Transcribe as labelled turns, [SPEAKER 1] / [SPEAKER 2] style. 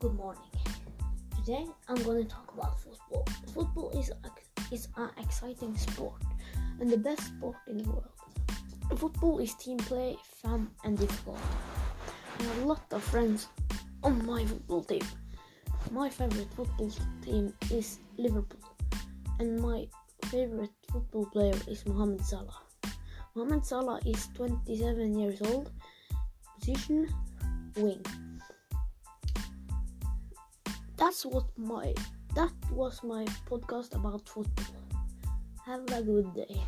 [SPEAKER 1] Good morning. Today I'm going to talk about football. Football is is an exciting sport and the best sport in the world. Football is team play, fun, and difficult. I have a lot of friends on my football team. My favorite football team is Liverpool, and my favorite football player is Mohamed Salah. Mohamed Salah is 27 years old, position wing that's what my that was my podcast about football. Have a good day.